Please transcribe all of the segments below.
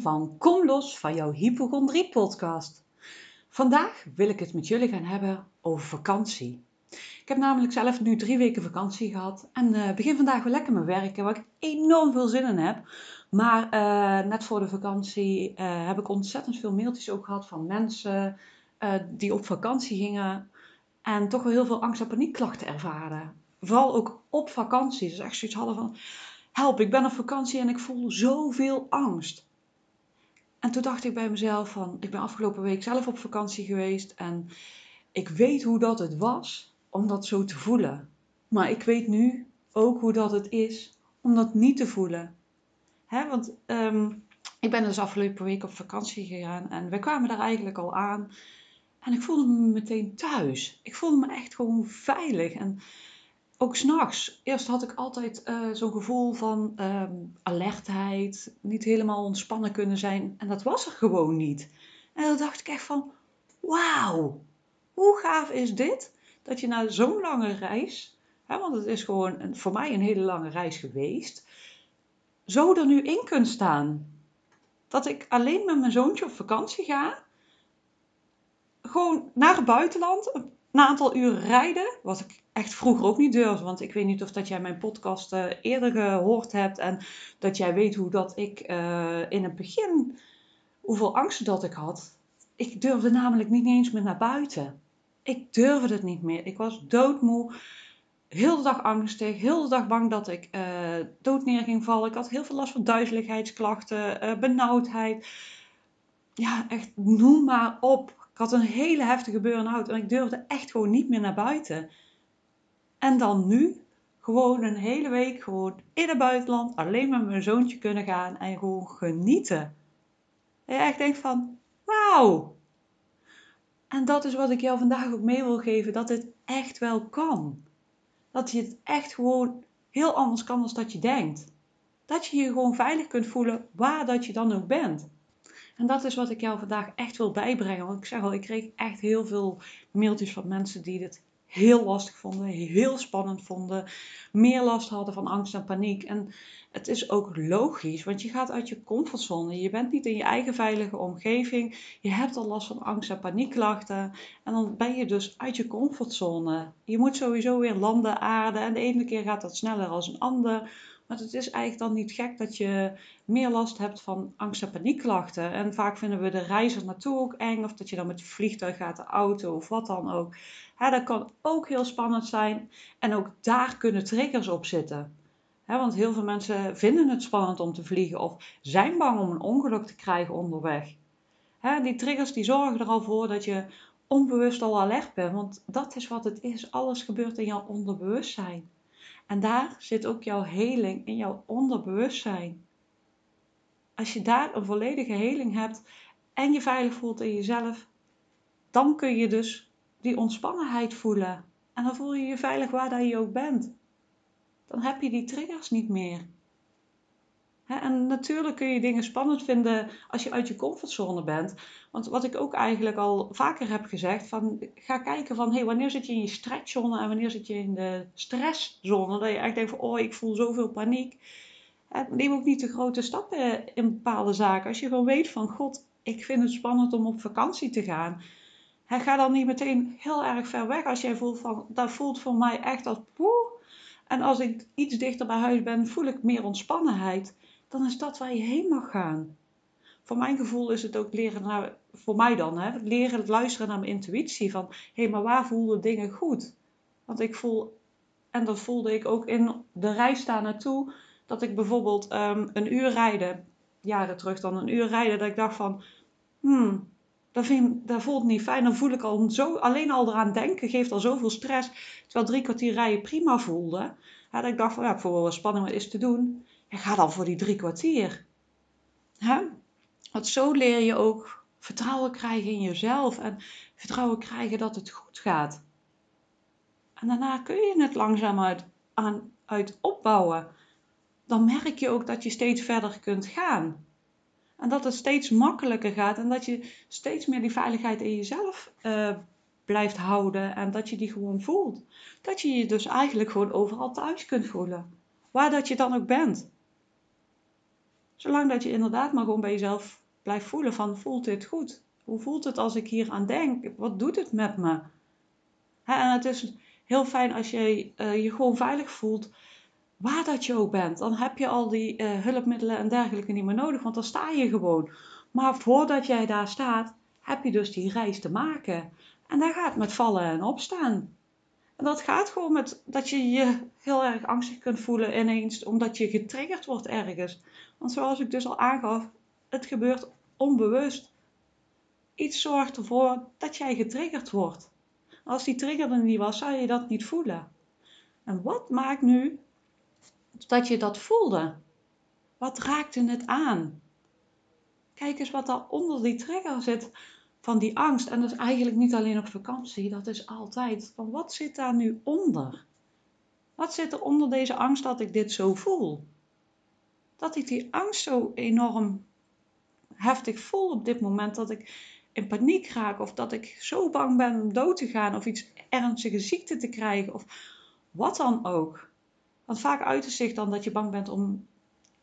van Kom los van jouw hypochondrie podcast. Vandaag wil ik het met jullie gaan hebben over vakantie. Ik heb namelijk zelf nu drie weken vakantie gehad en uh, begin vandaag weer lekker met werken, waar ik enorm veel zin in heb. Maar uh, net voor de vakantie uh, heb ik ontzettend veel mailtjes ook gehad van mensen die op vakantie gingen en toch wel heel veel angst- en paniekklachten ervaren. Vooral ook op vakantie. Dus echt zoiets hadden van help, ik ben op vakantie en ik voel zoveel angst. En toen dacht ik bij mezelf van, ik ben afgelopen week zelf op vakantie geweest en ik weet hoe dat het was om dat zo te voelen. Maar ik weet nu ook hoe dat het is om dat niet te voelen. Hè, want um, ik ben dus afgelopen week op vakantie gegaan en we kwamen daar eigenlijk al aan. En ik voelde me meteen thuis. Ik voelde me echt gewoon veilig. En ook s'nachts. Eerst had ik altijd uh, zo'n gevoel van um, alertheid, niet helemaal ontspannen kunnen zijn. En dat was er gewoon niet. En dan dacht ik echt van, wauw, hoe gaaf is dit? Dat je na zo'n lange reis, hè, want het is gewoon voor mij een hele lange reis geweest, zo er nu in kunt staan. Dat ik alleen met mijn zoontje op vakantie ga, gewoon naar het buitenland, een aantal uren rijden, wat ik echt vroeger ook niet durfde. Want ik weet niet of dat jij mijn podcast uh, eerder gehoord hebt en dat jij weet hoe dat ik uh, in het begin, hoeveel angsten dat ik had. Ik durfde namelijk niet eens meer naar buiten. Ik durfde het niet meer. Ik was doodmoe. Heel de dag angstig, heel de dag bang dat ik uh, dood neer ging vallen. Ik had heel veel last van duizeligheidsklachten, benauwdheid. Ja, echt noem maar op. Ik had een hele heftige burn-out en ik durfde echt gewoon niet meer naar buiten. En dan nu gewoon een hele week gewoon in het buitenland alleen met mijn zoontje kunnen gaan en gewoon genieten. En je echt denkt van, wauw. En dat is wat ik jou vandaag ook mee wil geven, dat het echt wel kan. Dat je het echt gewoon heel anders kan dan dat je denkt. Dat je je gewoon veilig kunt voelen waar dat je dan ook bent. En dat is wat ik jou vandaag echt wil bijbrengen. Want ik zeg al, ik kreeg echt heel veel mailtjes van mensen die dit heel lastig vonden, heel spannend vonden, meer last hadden van angst en paniek. En het is ook logisch, want je gaat uit je comfortzone. Je bent niet in je eigen veilige omgeving. Je hebt al last van angst en paniekklachten. En dan ben je dus uit je comfortzone. Je moet sowieso weer landen, aarden. En de ene keer gaat dat sneller als een ander. Maar het is eigenlijk dan niet gek dat je meer last hebt van angst- en paniekklachten. En vaak vinden we de reis er naartoe ook eng. Of dat je dan met het vliegtuig gaat, de auto of wat dan ook. dat kan ook heel spannend zijn. En ook daar kunnen triggers op zitten. want heel veel mensen vinden het spannend om te vliegen of zijn bang om een ongeluk te krijgen onderweg. die triggers die zorgen er al voor dat je onbewust al alert bent. Want dat is wat het is. Alles gebeurt in jouw onderbewustzijn. En daar zit ook jouw heling in jouw onderbewustzijn. Als je daar een volledige heling hebt en je veilig voelt in jezelf, dan kun je dus die ontspannenheid voelen. En dan voel je je veilig waar dat je ook bent. Dan heb je die triggers niet meer. En natuurlijk kun je dingen spannend vinden als je uit je comfortzone bent. Want wat ik ook eigenlijk al vaker heb gezegd, van, ga kijken van wanneer zit je in je stretchzone en wanneer zit je in de stresszone. Dat je echt denkt van oh, ik voel zoveel paniek. Neem ook niet de grote stappen in bepaalde zaken. Als je gewoon weet van god, ik vind het spannend om op vakantie te gaan. ga dan niet meteen heel erg ver weg als jij voelt van dat voelt voor mij echt als poeh. En als ik iets dichter bij huis ben, voel ik meer ontspannenheid dan is dat waar je heen mag gaan. Voor mijn gevoel is het ook leren naar, voor mij dan, hè, leren luisteren naar mijn intuïtie. Van, hé, hey, maar waar voelen dingen goed? Want ik voel, en dat voelde ik ook in de reis daar naartoe, dat ik bijvoorbeeld um, een uur rijden, jaren terug dan een uur rijden, dat ik dacht van, hmm, dat, vind, dat voelt niet fijn. Dan voel ik al zo, alleen al eraan denken geeft al zoveel stress. Terwijl drie kwartier rijden prima voelde. Ja, dat ik dacht van, ja, ik voel wel spanning, wat is te doen. En ga dan voor die drie kwartier. Hè? Want zo leer je ook vertrouwen krijgen in jezelf en vertrouwen krijgen dat het goed gaat. En daarna kun je het langzaam uit, aan, uit opbouwen. Dan merk je ook dat je steeds verder kunt gaan. En dat het steeds makkelijker gaat en dat je steeds meer die veiligheid in jezelf uh, blijft houden en dat je die gewoon voelt. Dat je je dus eigenlijk gewoon overal thuis kunt voelen. Waar dat je dan ook bent. Zolang dat je inderdaad maar gewoon bij jezelf blijft voelen van voelt dit goed? Hoe voelt het als ik hier aan denk? Wat doet het met me? en het is heel fijn als je uh, je gewoon veilig voelt waar dat je ook bent. Dan heb je al die uh, hulpmiddelen en dergelijke niet meer nodig, want dan sta je gewoon. Maar voordat jij daar staat, heb je dus die reis te maken. En dat gaat met vallen en opstaan. En dat gaat gewoon met dat je je heel erg angstig kunt voelen ineens, omdat je getriggerd wordt ergens. Want zoals ik dus al aangaf, het gebeurt onbewust. Iets zorgt ervoor dat jij getriggerd wordt. Als die trigger er niet was, zou je dat niet voelen. En wat maakt nu dat je dat voelde? Wat raakte het aan? Kijk eens wat daar onder die trigger zit van die angst. En dat is eigenlijk niet alleen op vakantie, dat is altijd. Van wat zit daar nu onder? Wat zit er onder deze angst dat ik dit zo voel? Dat ik die angst zo enorm heftig voel op dit moment, dat ik in paniek raak of dat ik zo bang ben om dood te gaan of iets ernstige ziekte te krijgen of wat dan ook. Want vaak uit het zich dan dat je bang bent om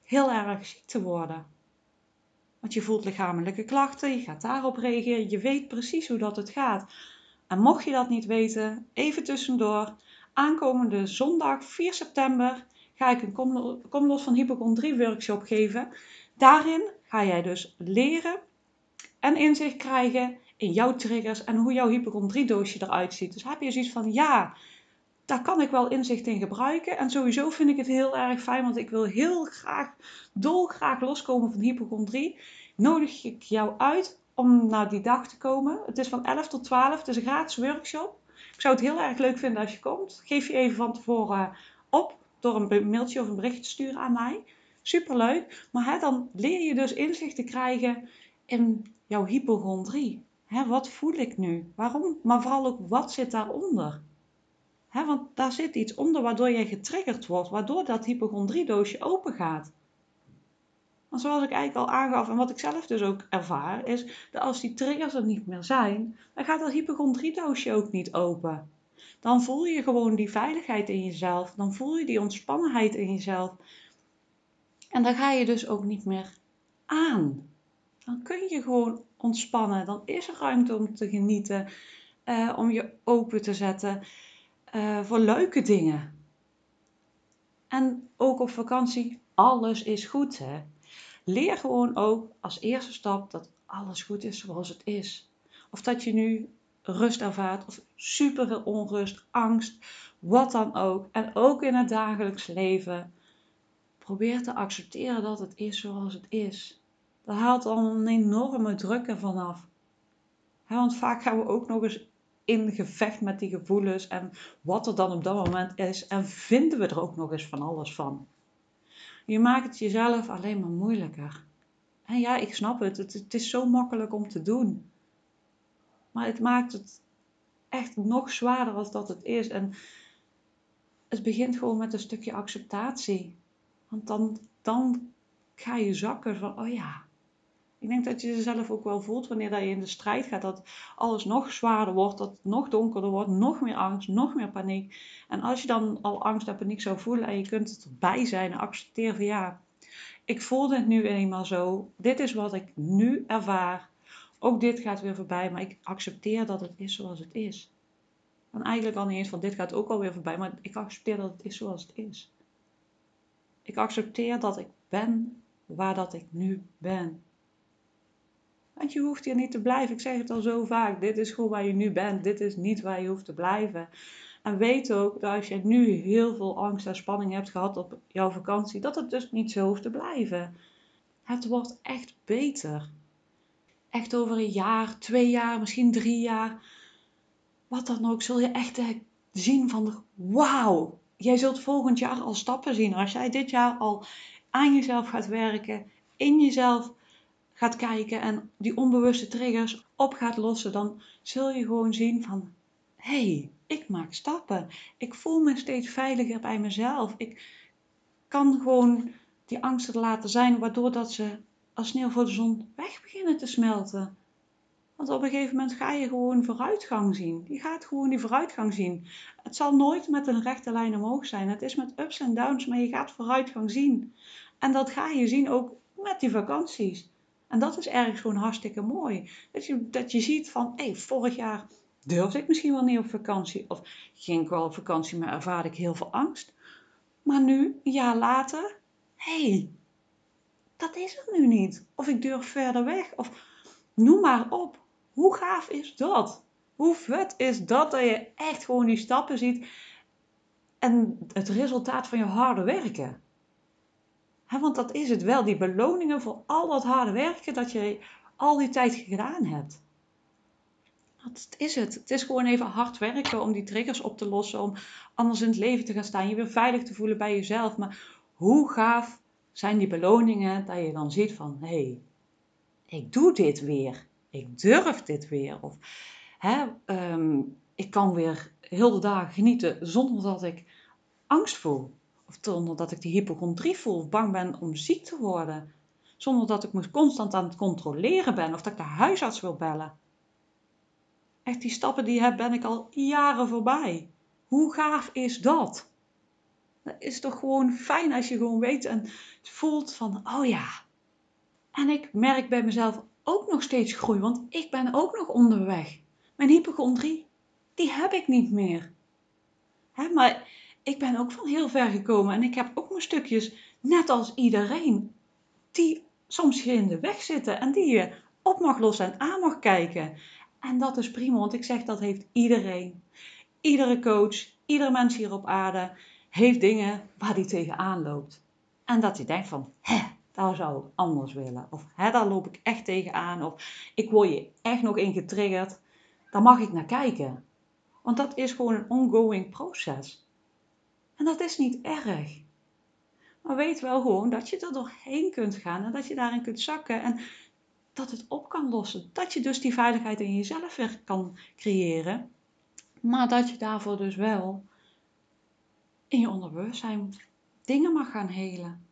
heel erg ziek te worden. Want je voelt lichamelijke klachten, je gaat daarop reageren, je weet precies hoe dat het gaat. En mocht je dat niet weten, even tussendoor, aankomende zondag 4 september ga ik een Kom, los van hypochondrie workshop geven. Daarin ga jij dus leren en inzicht krijgen in jouw triggers en hoe jouw hypochondriedoosje eruit ziet. Dus heb je zoiets van, ja, daar kan ik wel inzicht in gebruiken. En sowieso vind ik het heel erg fijn, want ik wil heel graag, dolgraag loskomen van hypochondrie. Nodig ik jou uit om naar die dag te komen. Het is van 11 tot 12, het is een gratis workshop. Ik zou het heel erg leuk vinden als je komt. Geef je even van tevoren op door een mailtje of een bericht te sturen aan mij. Superleuk. Maar hè, dan leer je dus inzicht te krijgen in jouw hypochondrie. Hè, wat voel ik nu? Waarom? Maar vooral ook wat zit daaronder? Want daar zit iets onder waardoor jij getriggerd wordt, waardoor dat hypochondriedoosje open gaat. Want zoals ik eigenlijk al aangaf en wat ik zelf dus ook ervaar, is dat als die triggers er niet meer zijn, dan gaat dat hypochondriedoosje ook niet open. Dan voel je gewoon die veiligheid in jezelf, dan voel je die ontspannenheid in jezelf. En dan ga je dus ook niet meer aan dan kun je gewoon ontspannen. Dan is er ruimte om te genieten, uh, om je open te zetten uh, voor leuke dingen. En ook op vakantie, alles is goed. Hè? Leer gewoon ook als eerste stap dat alles goed is zoals het is. Of dat je nu rust ervaart of super veel onrust, angst, wat dan ook. En ook in het dagelijks leven. Probeer te accepteren dat het is zoals het is. Dat haalt al een enorme druk ervan af. want vaak gaan we ook nog eens in gevecht met die gevoelens en wat er dan op dat moment is. En vinden we er ook nog eens van alles van. Je maakt het jezelf alleen maar moeilijker. En ja, ik snap het. het. Het is zo makkelijk om te doen. Maar het maakt het echt nog zwaarder als dat het is. En het begint gewoon met een stukje acceptatie. Want dan, dan ga je zakken van, oh ja, ik denk dat je jezelf ook wel voelt wanneer dat je in de strijd gaat, dat alles nog zwaarder wordt, dat het nog donkerder wordt, nog meer angst, nog meer paniek. En als je dan al angst en paniek zou voelen en je kunt het erbij zijn en accepteer van ja, ik voel dit nu eenmaal zo, dit is wat ik nu ervaar. Ook dit gaat weer voorbij, maar ik accepteer dat het is zoals het is. En eigenlijk al niet eens van dit gaat ook alweer voorbij, maar ik accepteer dat het is zoals het is. Ik accepteer dat ik ben waar dat ik nu ben. Want je hoeft hier niet te blijven. Ik zeg het al zo vaak. Dit is gewoon waar je nu bent. Dit is niet waar je hoeft te blijven. En weet ook dat als je nu heel veel angst en spanning hebt gehad op jouw vakantie, dat het dus niet zo hoeft te blijven. Het wordt echt beter. Echt over een jaar, twee jaar, misschien drie jaar. Wat dan ook, zul je echt zien van wauw. Jij zult volgend jaar al stappen zien. Als jij dit jaar al aan jezelf gaat werken, in jezelf gaat kijken en die onbewuste triggers op gaat lossen, dan zul je gewoon zien van hé, hey, ik maak stappen. Ik voel me steeds veiliger bij mezelf. Ik kan gewoon die angsten laten zijn, waardoor dat ze als sneeuw voor de zon weg beginnen te smelten. Want op een gegeven moment ga je gewoon vooruitgang zien. Je gaat gewoon die vooruitgang zien. Het zal nooit met een rechte lijn omhoog zijn. Het is met ups en downs, maar je gaat vooruitgang zien. En dat ga je zien ook met die vakanties. En dat is ergens gewoon hartstikke mooi. Dat je, dat je ziet van, hé, hey, vorig jaar durfde ik misschien wel niet op vakantie. Of ging ik wel op vakantie, maar ervaarde ik heel veel angst. Maar nu, een jaar later, hé, hey, dat is het nu niet. Of ik durf verder weg. Of noem maar op. Hoe gaaf is dat? Hoe vet is dat dat je echt gewoon die stappen ziet en het resultaat van je harde werken? Want dat is het wel, die beloningen voor al dat harde werken dat je al die tijd gedaan hebt. Dat is het. Het is gewoon even hard werken om die triggers op te lossen, om anders in het leven te gaan staan, je weer veilig te voelen bij jezelf. Maar hoe gaaf zijn die beloningen dat je dan ziet van, hé, hey, ik doe dit weer. Ik durf dit weer. Of hè, um, ik kan weer heel de dagen genieten zonder dat ik angst voel. Of zonder dat ik die hypochondrie voel of bang ben om ziek te worden. Zonder dat ik me constant aan het controleren ben of dat ik de huisarts wil bellen. Echt, die stappen die heb, ben ik al jaren voorbij. Hoe gaaf is dat? Dat is toch gewoon fijn als je gewoon weet en voelt van, oh ja. En ik merk bij mezelf ook nog steeds groei, want ik ben ook nog onderweg. Mijn hypochondrie, die heb ik niet meer. Hè, maar ik ben ook van heel ver gekomen en ik heb ook mijn stukjes, net als iedereen, die soms hier in de weg zitten en die je op mag lossen en aan mag kijken. En dat is prima, want ik zeg dat heeft iedereen. Iedere coach, iedere mens hier op aarde heeft dingen waar hij tegenaan loopt. En dat hij denkt van, hè, daar zou ik anders willen. Of hè, daar loop ik echt tegenaan. Of ik word je echt nog in getriggerd. Daar mag ik naar kijken. Want dat is gewoon een ongoing proces. En dat is niet erg. Maar weet wel gewoon dat je er doorheen kunt gaan en dat je daarin kunt zakken en dat het op kan lossen. Dat je dus die veiligheid in jezelf weer kan creëren. Maar dat je daarvoor dus wel in je onderbewustzijn dingen mag gaan helen.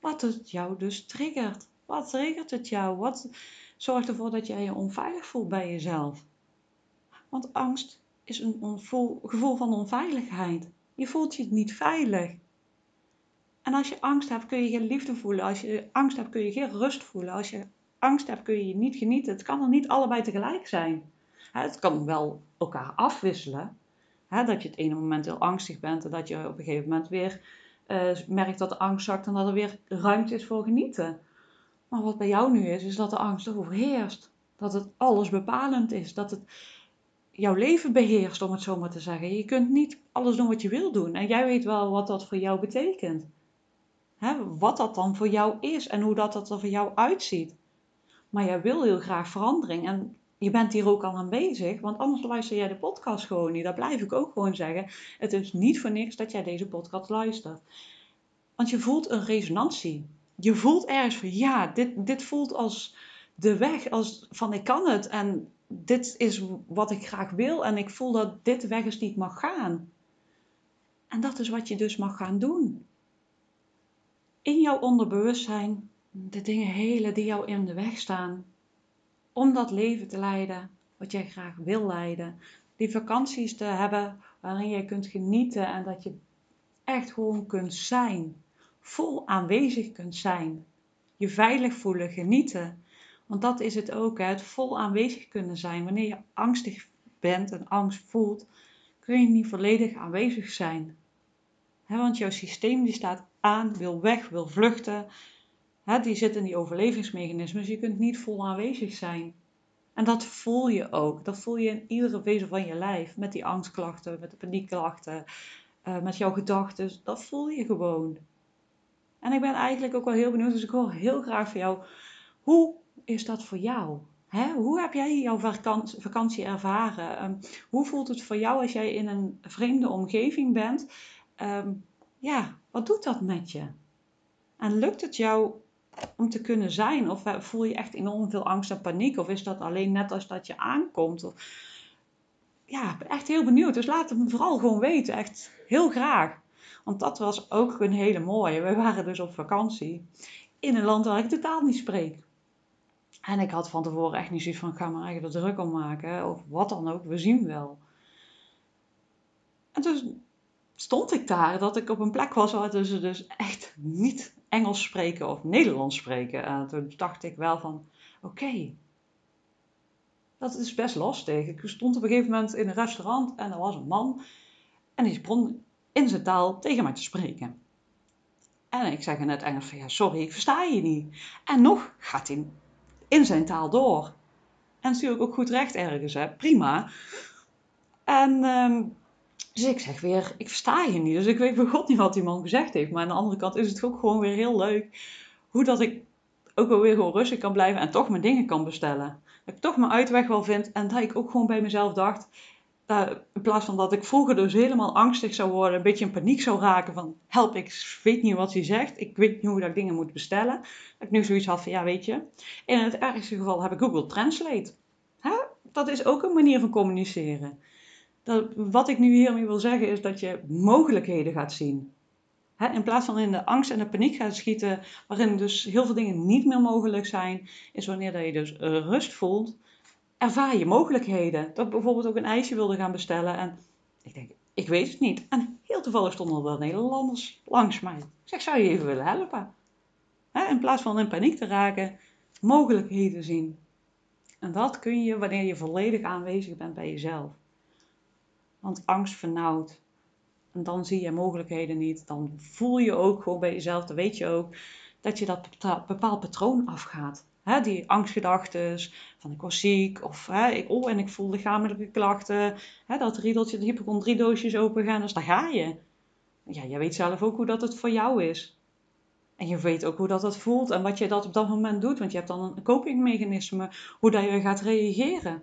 Wat het jou dus triggert. Wat triggert het jou? Wat zorgt ervoor dat jij je onveilig voelt bij jezelf? Want angst is een gevoel van onveiligheid. Je voelt je niet veilig. En als je angst hebt, kun je geen liefde voelen. Als je angst hebt, kun je geen rust voelen. Als je angst hebt, kun je je niet genieten. Het kan er niet allebei tegelijk zijn. Het kan wel elkaar afwisselen. Dat je het ene moment heel angstig bent en dat je op een gegeven moment weer uh, merkt dat de angst zakt en dat er weer ruimte is voor genieten. Maar wat bij jou nu is, is dat de angst overheerst. Dat het alles bepalend is. Dat het jouw leven beheerst, om het zo maar te zeggen. Je kunt niet alles doen wat je wil doen. En jij weet wel wat dat voor jou betekent. Hè, wat dat dan voor jou is en hoe dat, dat er voor jou uitziet. Maar jij wil heel graag verandering. En je bent hier ook al aan bezig, want anders luister jij de podcast gewoon niet. Dat blijf ik ook gewoon zeggen. Het is niet voor niks dat jij deze podcast luistert. Want je voelt een resonantie. Je voelt ergens van ja, dit, dit voelt als de weg, als van ik kan het en dit is wat ik graag wil en ik voel dat dit weg is die mag gaan. En dat is wat je dus mag gaan doen. In jouw onderbewustzijn de dingen helen die jou in de weg staan om dat leven te leiden wat jij graag wil leiden. Die vakanties te hebben waarin jij kunt genieten en dat je echt gewoon kunt zijn. Vol aanwezig kunt zijn. Je veilig voelen, genieten. Want dat is het ook, hè? het vol aanwezig kunnen zijn. Wanneer je angstig bent en angst voelt, kun je niet volledig aanwezig zijn. want jouw systeem die staat aan, wil weg, wil vluchten, die zit in die overlevingsmechanismes. Je kunt niet vol aanwezig zijn. En dat voel je ook. Dat voel je in iedere vezel van je lijf. Met die angstklachten, met de paniekklachten, uh, met jouw gedachten. Dat voel je gewoon. En ik ben eigenlijk ook wel heel benieuwd. Dus ik hoor heel graag van jou. Hoe is dat voor jou? Hoe heb jij jouw vakantie ervaren? Ehm, hoe voelt het voor jou als jij in een vreemde omgeving bent? Ehm, ja, wat doet dat met je? En lukt het jou om te kunnen zijn? Of eh, voel je echt enorm veel angst en paniek? Of is dat alleen net als dat je aankomt? Of, ja, ben echt heel benieuwd. Dus laat het me vooral gewoon weten. Echt heel graag. Want dat was ook een hele mooie. We waren dus op vakantie in een land waar ik totaal niet spreek. En ik had van tevoren echt niet zoiets van, ga maar eigenlijk er druk om maken. Of wat dan ook, we zien wel. En dus stond ik daar, dat ik op een plek was waar ze dus echt niet Engels spreken of Nederlands spreken. En toen dacht ik wel van, oké, dat is best lastig. Ik stond op een gegeven moment in een restaurant en er was een man en die begon in zijn taal tegen mij te spreken. En ik zeg in het Engels van ja, sorry, ik versta je niet. En nog gaat hij in zijn taal door. En natuurlijk ook goed recht ergens, hè? prima. En um, dus ik zeg weer, ik versta je niet. Dus ik weet bij god niet wat die man gezegd heeft. Maar aan de andere kant is het ook gewoon weer heel leuk. Hoe dat ik ook wel weer gewoon rustig kan blijven en toch mijn dingen kan bestellen. Dat ik toch mijn uitweg wel vind. En dat ik ook gewoon bij mezelf dacht, in plaats van dat ik vroeger dus helemaal angstig zou worden, een beetje in paniek zou raken van help, ik weet niet wat hij zegt, ik weet niet hoe dat ik dingen moet bestellen. Dat ik nu zoiets had van ja, weet je, in het ergste geval heb ik Google Translate. Dat is ook een manier van communiceren. Dat, wat ik nu hiermee wil zeggen is dat je mogelijkheden gaat zien. In plaats van in de angst en de paniek gaat schieten, waarin dus heel veel dingen niet meer mogelijk zijn, is wanneer dat je dus rust voelt ervaar je mogelijkheden. Dat ik bijvoorbeeld ook een ijsje wilde gaan bestellen. En ik denk, ik weet het niet. En heel toevallig stonden er wel Nederlanders langs mij. Ik zeg, zou je even willen helpen? in plaats van in paniek te raken, mogelijkheden zien. En dat kun je wanneer je volledig aanwezig bent bij jezelf. Want angst vernauwt. En dan zie je mogelijkheden niet. Dan voel je ook gewoon bij jezelf, dan weet je ook dat je dat bepaald patroon afgaat. Die angstgedachten van ik was ziek of hè, ik, oh en ik voel lichamelijke klachten. Hè, dat riedeltje, de hypochondriedoosjes open gaan, dus daar ga je. Ja, je weet zelf ook hoe dat het voor jou is. En je weet ook hoe dat het voelt en wat je dat op dat moment doet. Want je hebt dan een copingmechanisme, hoe dat je gaat reageren.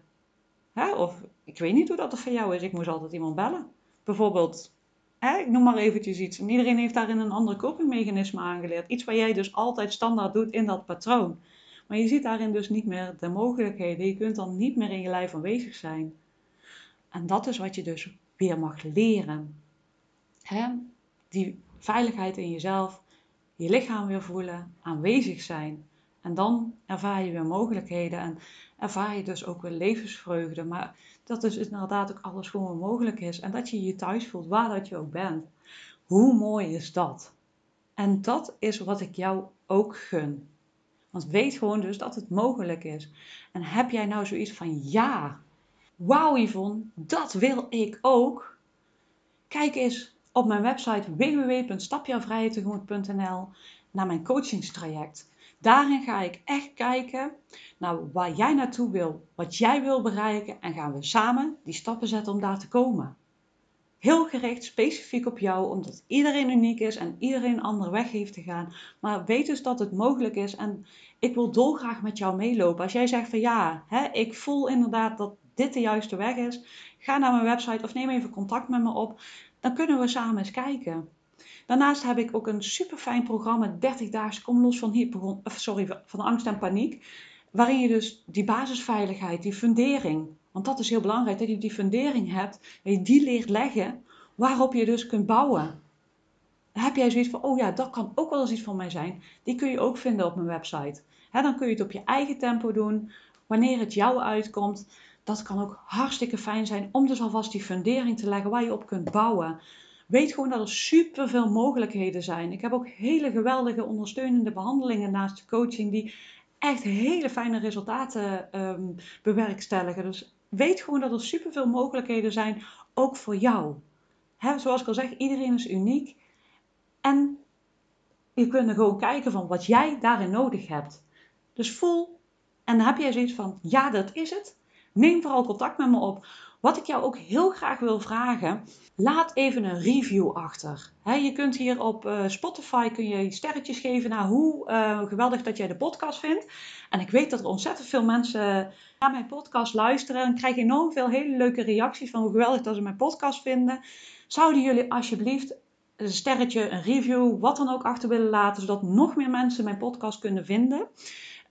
Hè? Of ik weet niet hoe dat voor jou is. Ik moest altijd iemand bellen. Bijvoorbeeld, hè, ik noem maar eventjes iets. En iedereen heeft daarin een andere copingmechanisme aangeleerd. Iets waar jij dus altijd standaard doet in dat patroon. Maar je ziet daarin dus niet meer de mogelijkheden. Je kunt dan niet meer in je lijf aanwezig zijn. En dat is wat je dus weer mag leren. Hè? Die veiligheid in jezelf, je lichaam weer voelen, aanwezig zijn. En dan ervaar je weer mogelijkheden en ervaar je dus ook weer levensvreugde. Maar dat dus inderdaad ook alles gewoon mogelijk is. En dat je je thuis voelt, waar dat je ook bent. Hoe mooi is dat? En dat is wat ik jou ook gun. Want weet gewoon dus dat het mogelijk is. En heb jij nou zoiets van ja, wauw Yvonne, dat wil ik ook. Kijk eens op mijn website www.stapjouwvrijheidtegemoet.nl naar mijn coachingstraject. Daarin ga ik echt kijken naar waar jij naartoe wil, wat jij wil bereiken en gaan we samen die stappen zetten om daar te komen heel gericht, specifiek op jou, omdat iedereen uniek is en iedereen een andere weg heeft te gaan. Maar weet dus dat het mogelijk is en ik wil dolgraag met jou meelopen. Als jij zegt van ja, hè, ik voel inderdaad dat dit de juiste weg is, ga naar mijn website of neem even contact met me op. Dan kunnen we samen eens kijken. Daarnaast heb ik ook een super fijn programma, 30 dagen kom los van, sorry, van angst en paniek. Waarin je dus die basisveiligheid, die fundering, want dat is heel belangrijk, dat je die fundering hebt, dat je die leert leggen, waarop je dus kunt bouwen. Heb jij zoiets van, oh ja, dat kan ook wel eens iets van mij zijn. Die kun je ook vinden op mijn website. dan kun je het op je eigen tempo doen, wanneer het jou uitkomt. Dat kan ook hartstikke fijn zijn om dus alvast die fundering te leggen waar je op kunt bouwen. Weet gewoon dat er super veel mogelijkheden zijn. Ik heb ook hele geweldige ondersteunende behandelingen naast de coaching die echt hele fijne resultaten um, bewerkstelligen. Dus weet gewoon dat er superveel mogelijkheden zijn, ook voor jou. He, zoals ik al zeg, iedereen is uniek. En je kunt gewoon kijken van wat jij daarin nodig hebt. Dus voel, en heb jij zoiets van, ja, dat is het. Neem vooral contact met me op. Wat ik jou ook heel graag wil vragen, laat even een review achter. je kunt hier op uh, Spotify kun je sterretjes geven naar hoe uh, geweldig dat jij de podcast vindt. En ik weet dat er ontzettend veel mensen naar mijn podcast luisteren en krijg enorm veel hele leuke reacties van hoe geweldig dat ze mijn podcast vinden. Zouden jullie alsjeblieft een sterretje, een review, wat dan ook achter willen laten, zodat nog meer mensen mijn podcast kunnen vinden.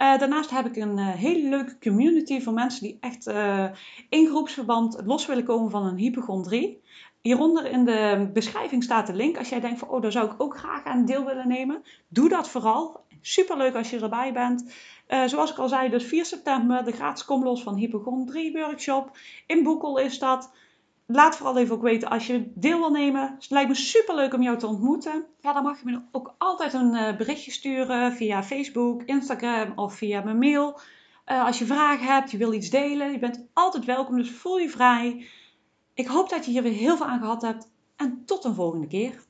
Uh, daarnaast heb ik een uh, hele leuke community van mensen die echt uh, in groepsverband los willen komen van een hypochondrie. Hieronder in de beschrijving staat de link. Als jij denkt van, oh, daar zou ik ook graag aan deel willen nemen. Doe dat vooral. Superleuk als je erbij bent. zoals ik al zei, dus 4 september de gratis Kom Los van Hypochondrie workshop. In Boekel is dat. Laat vooral even ook weten als je deel wil nemen. Het lijkt me super leuk om jou te ontmoeten. Ja, dan mag je me ook altijd een uh, berichtje sturen via Facebook, Instagram of via mijn mail. Uh, als je vragen hebt, je wil iets delen, je bent altijd welkom, dus voel je vrij. Ik hoop dat je hier weer heel veel aan gehad hebt en tot een volgende keer.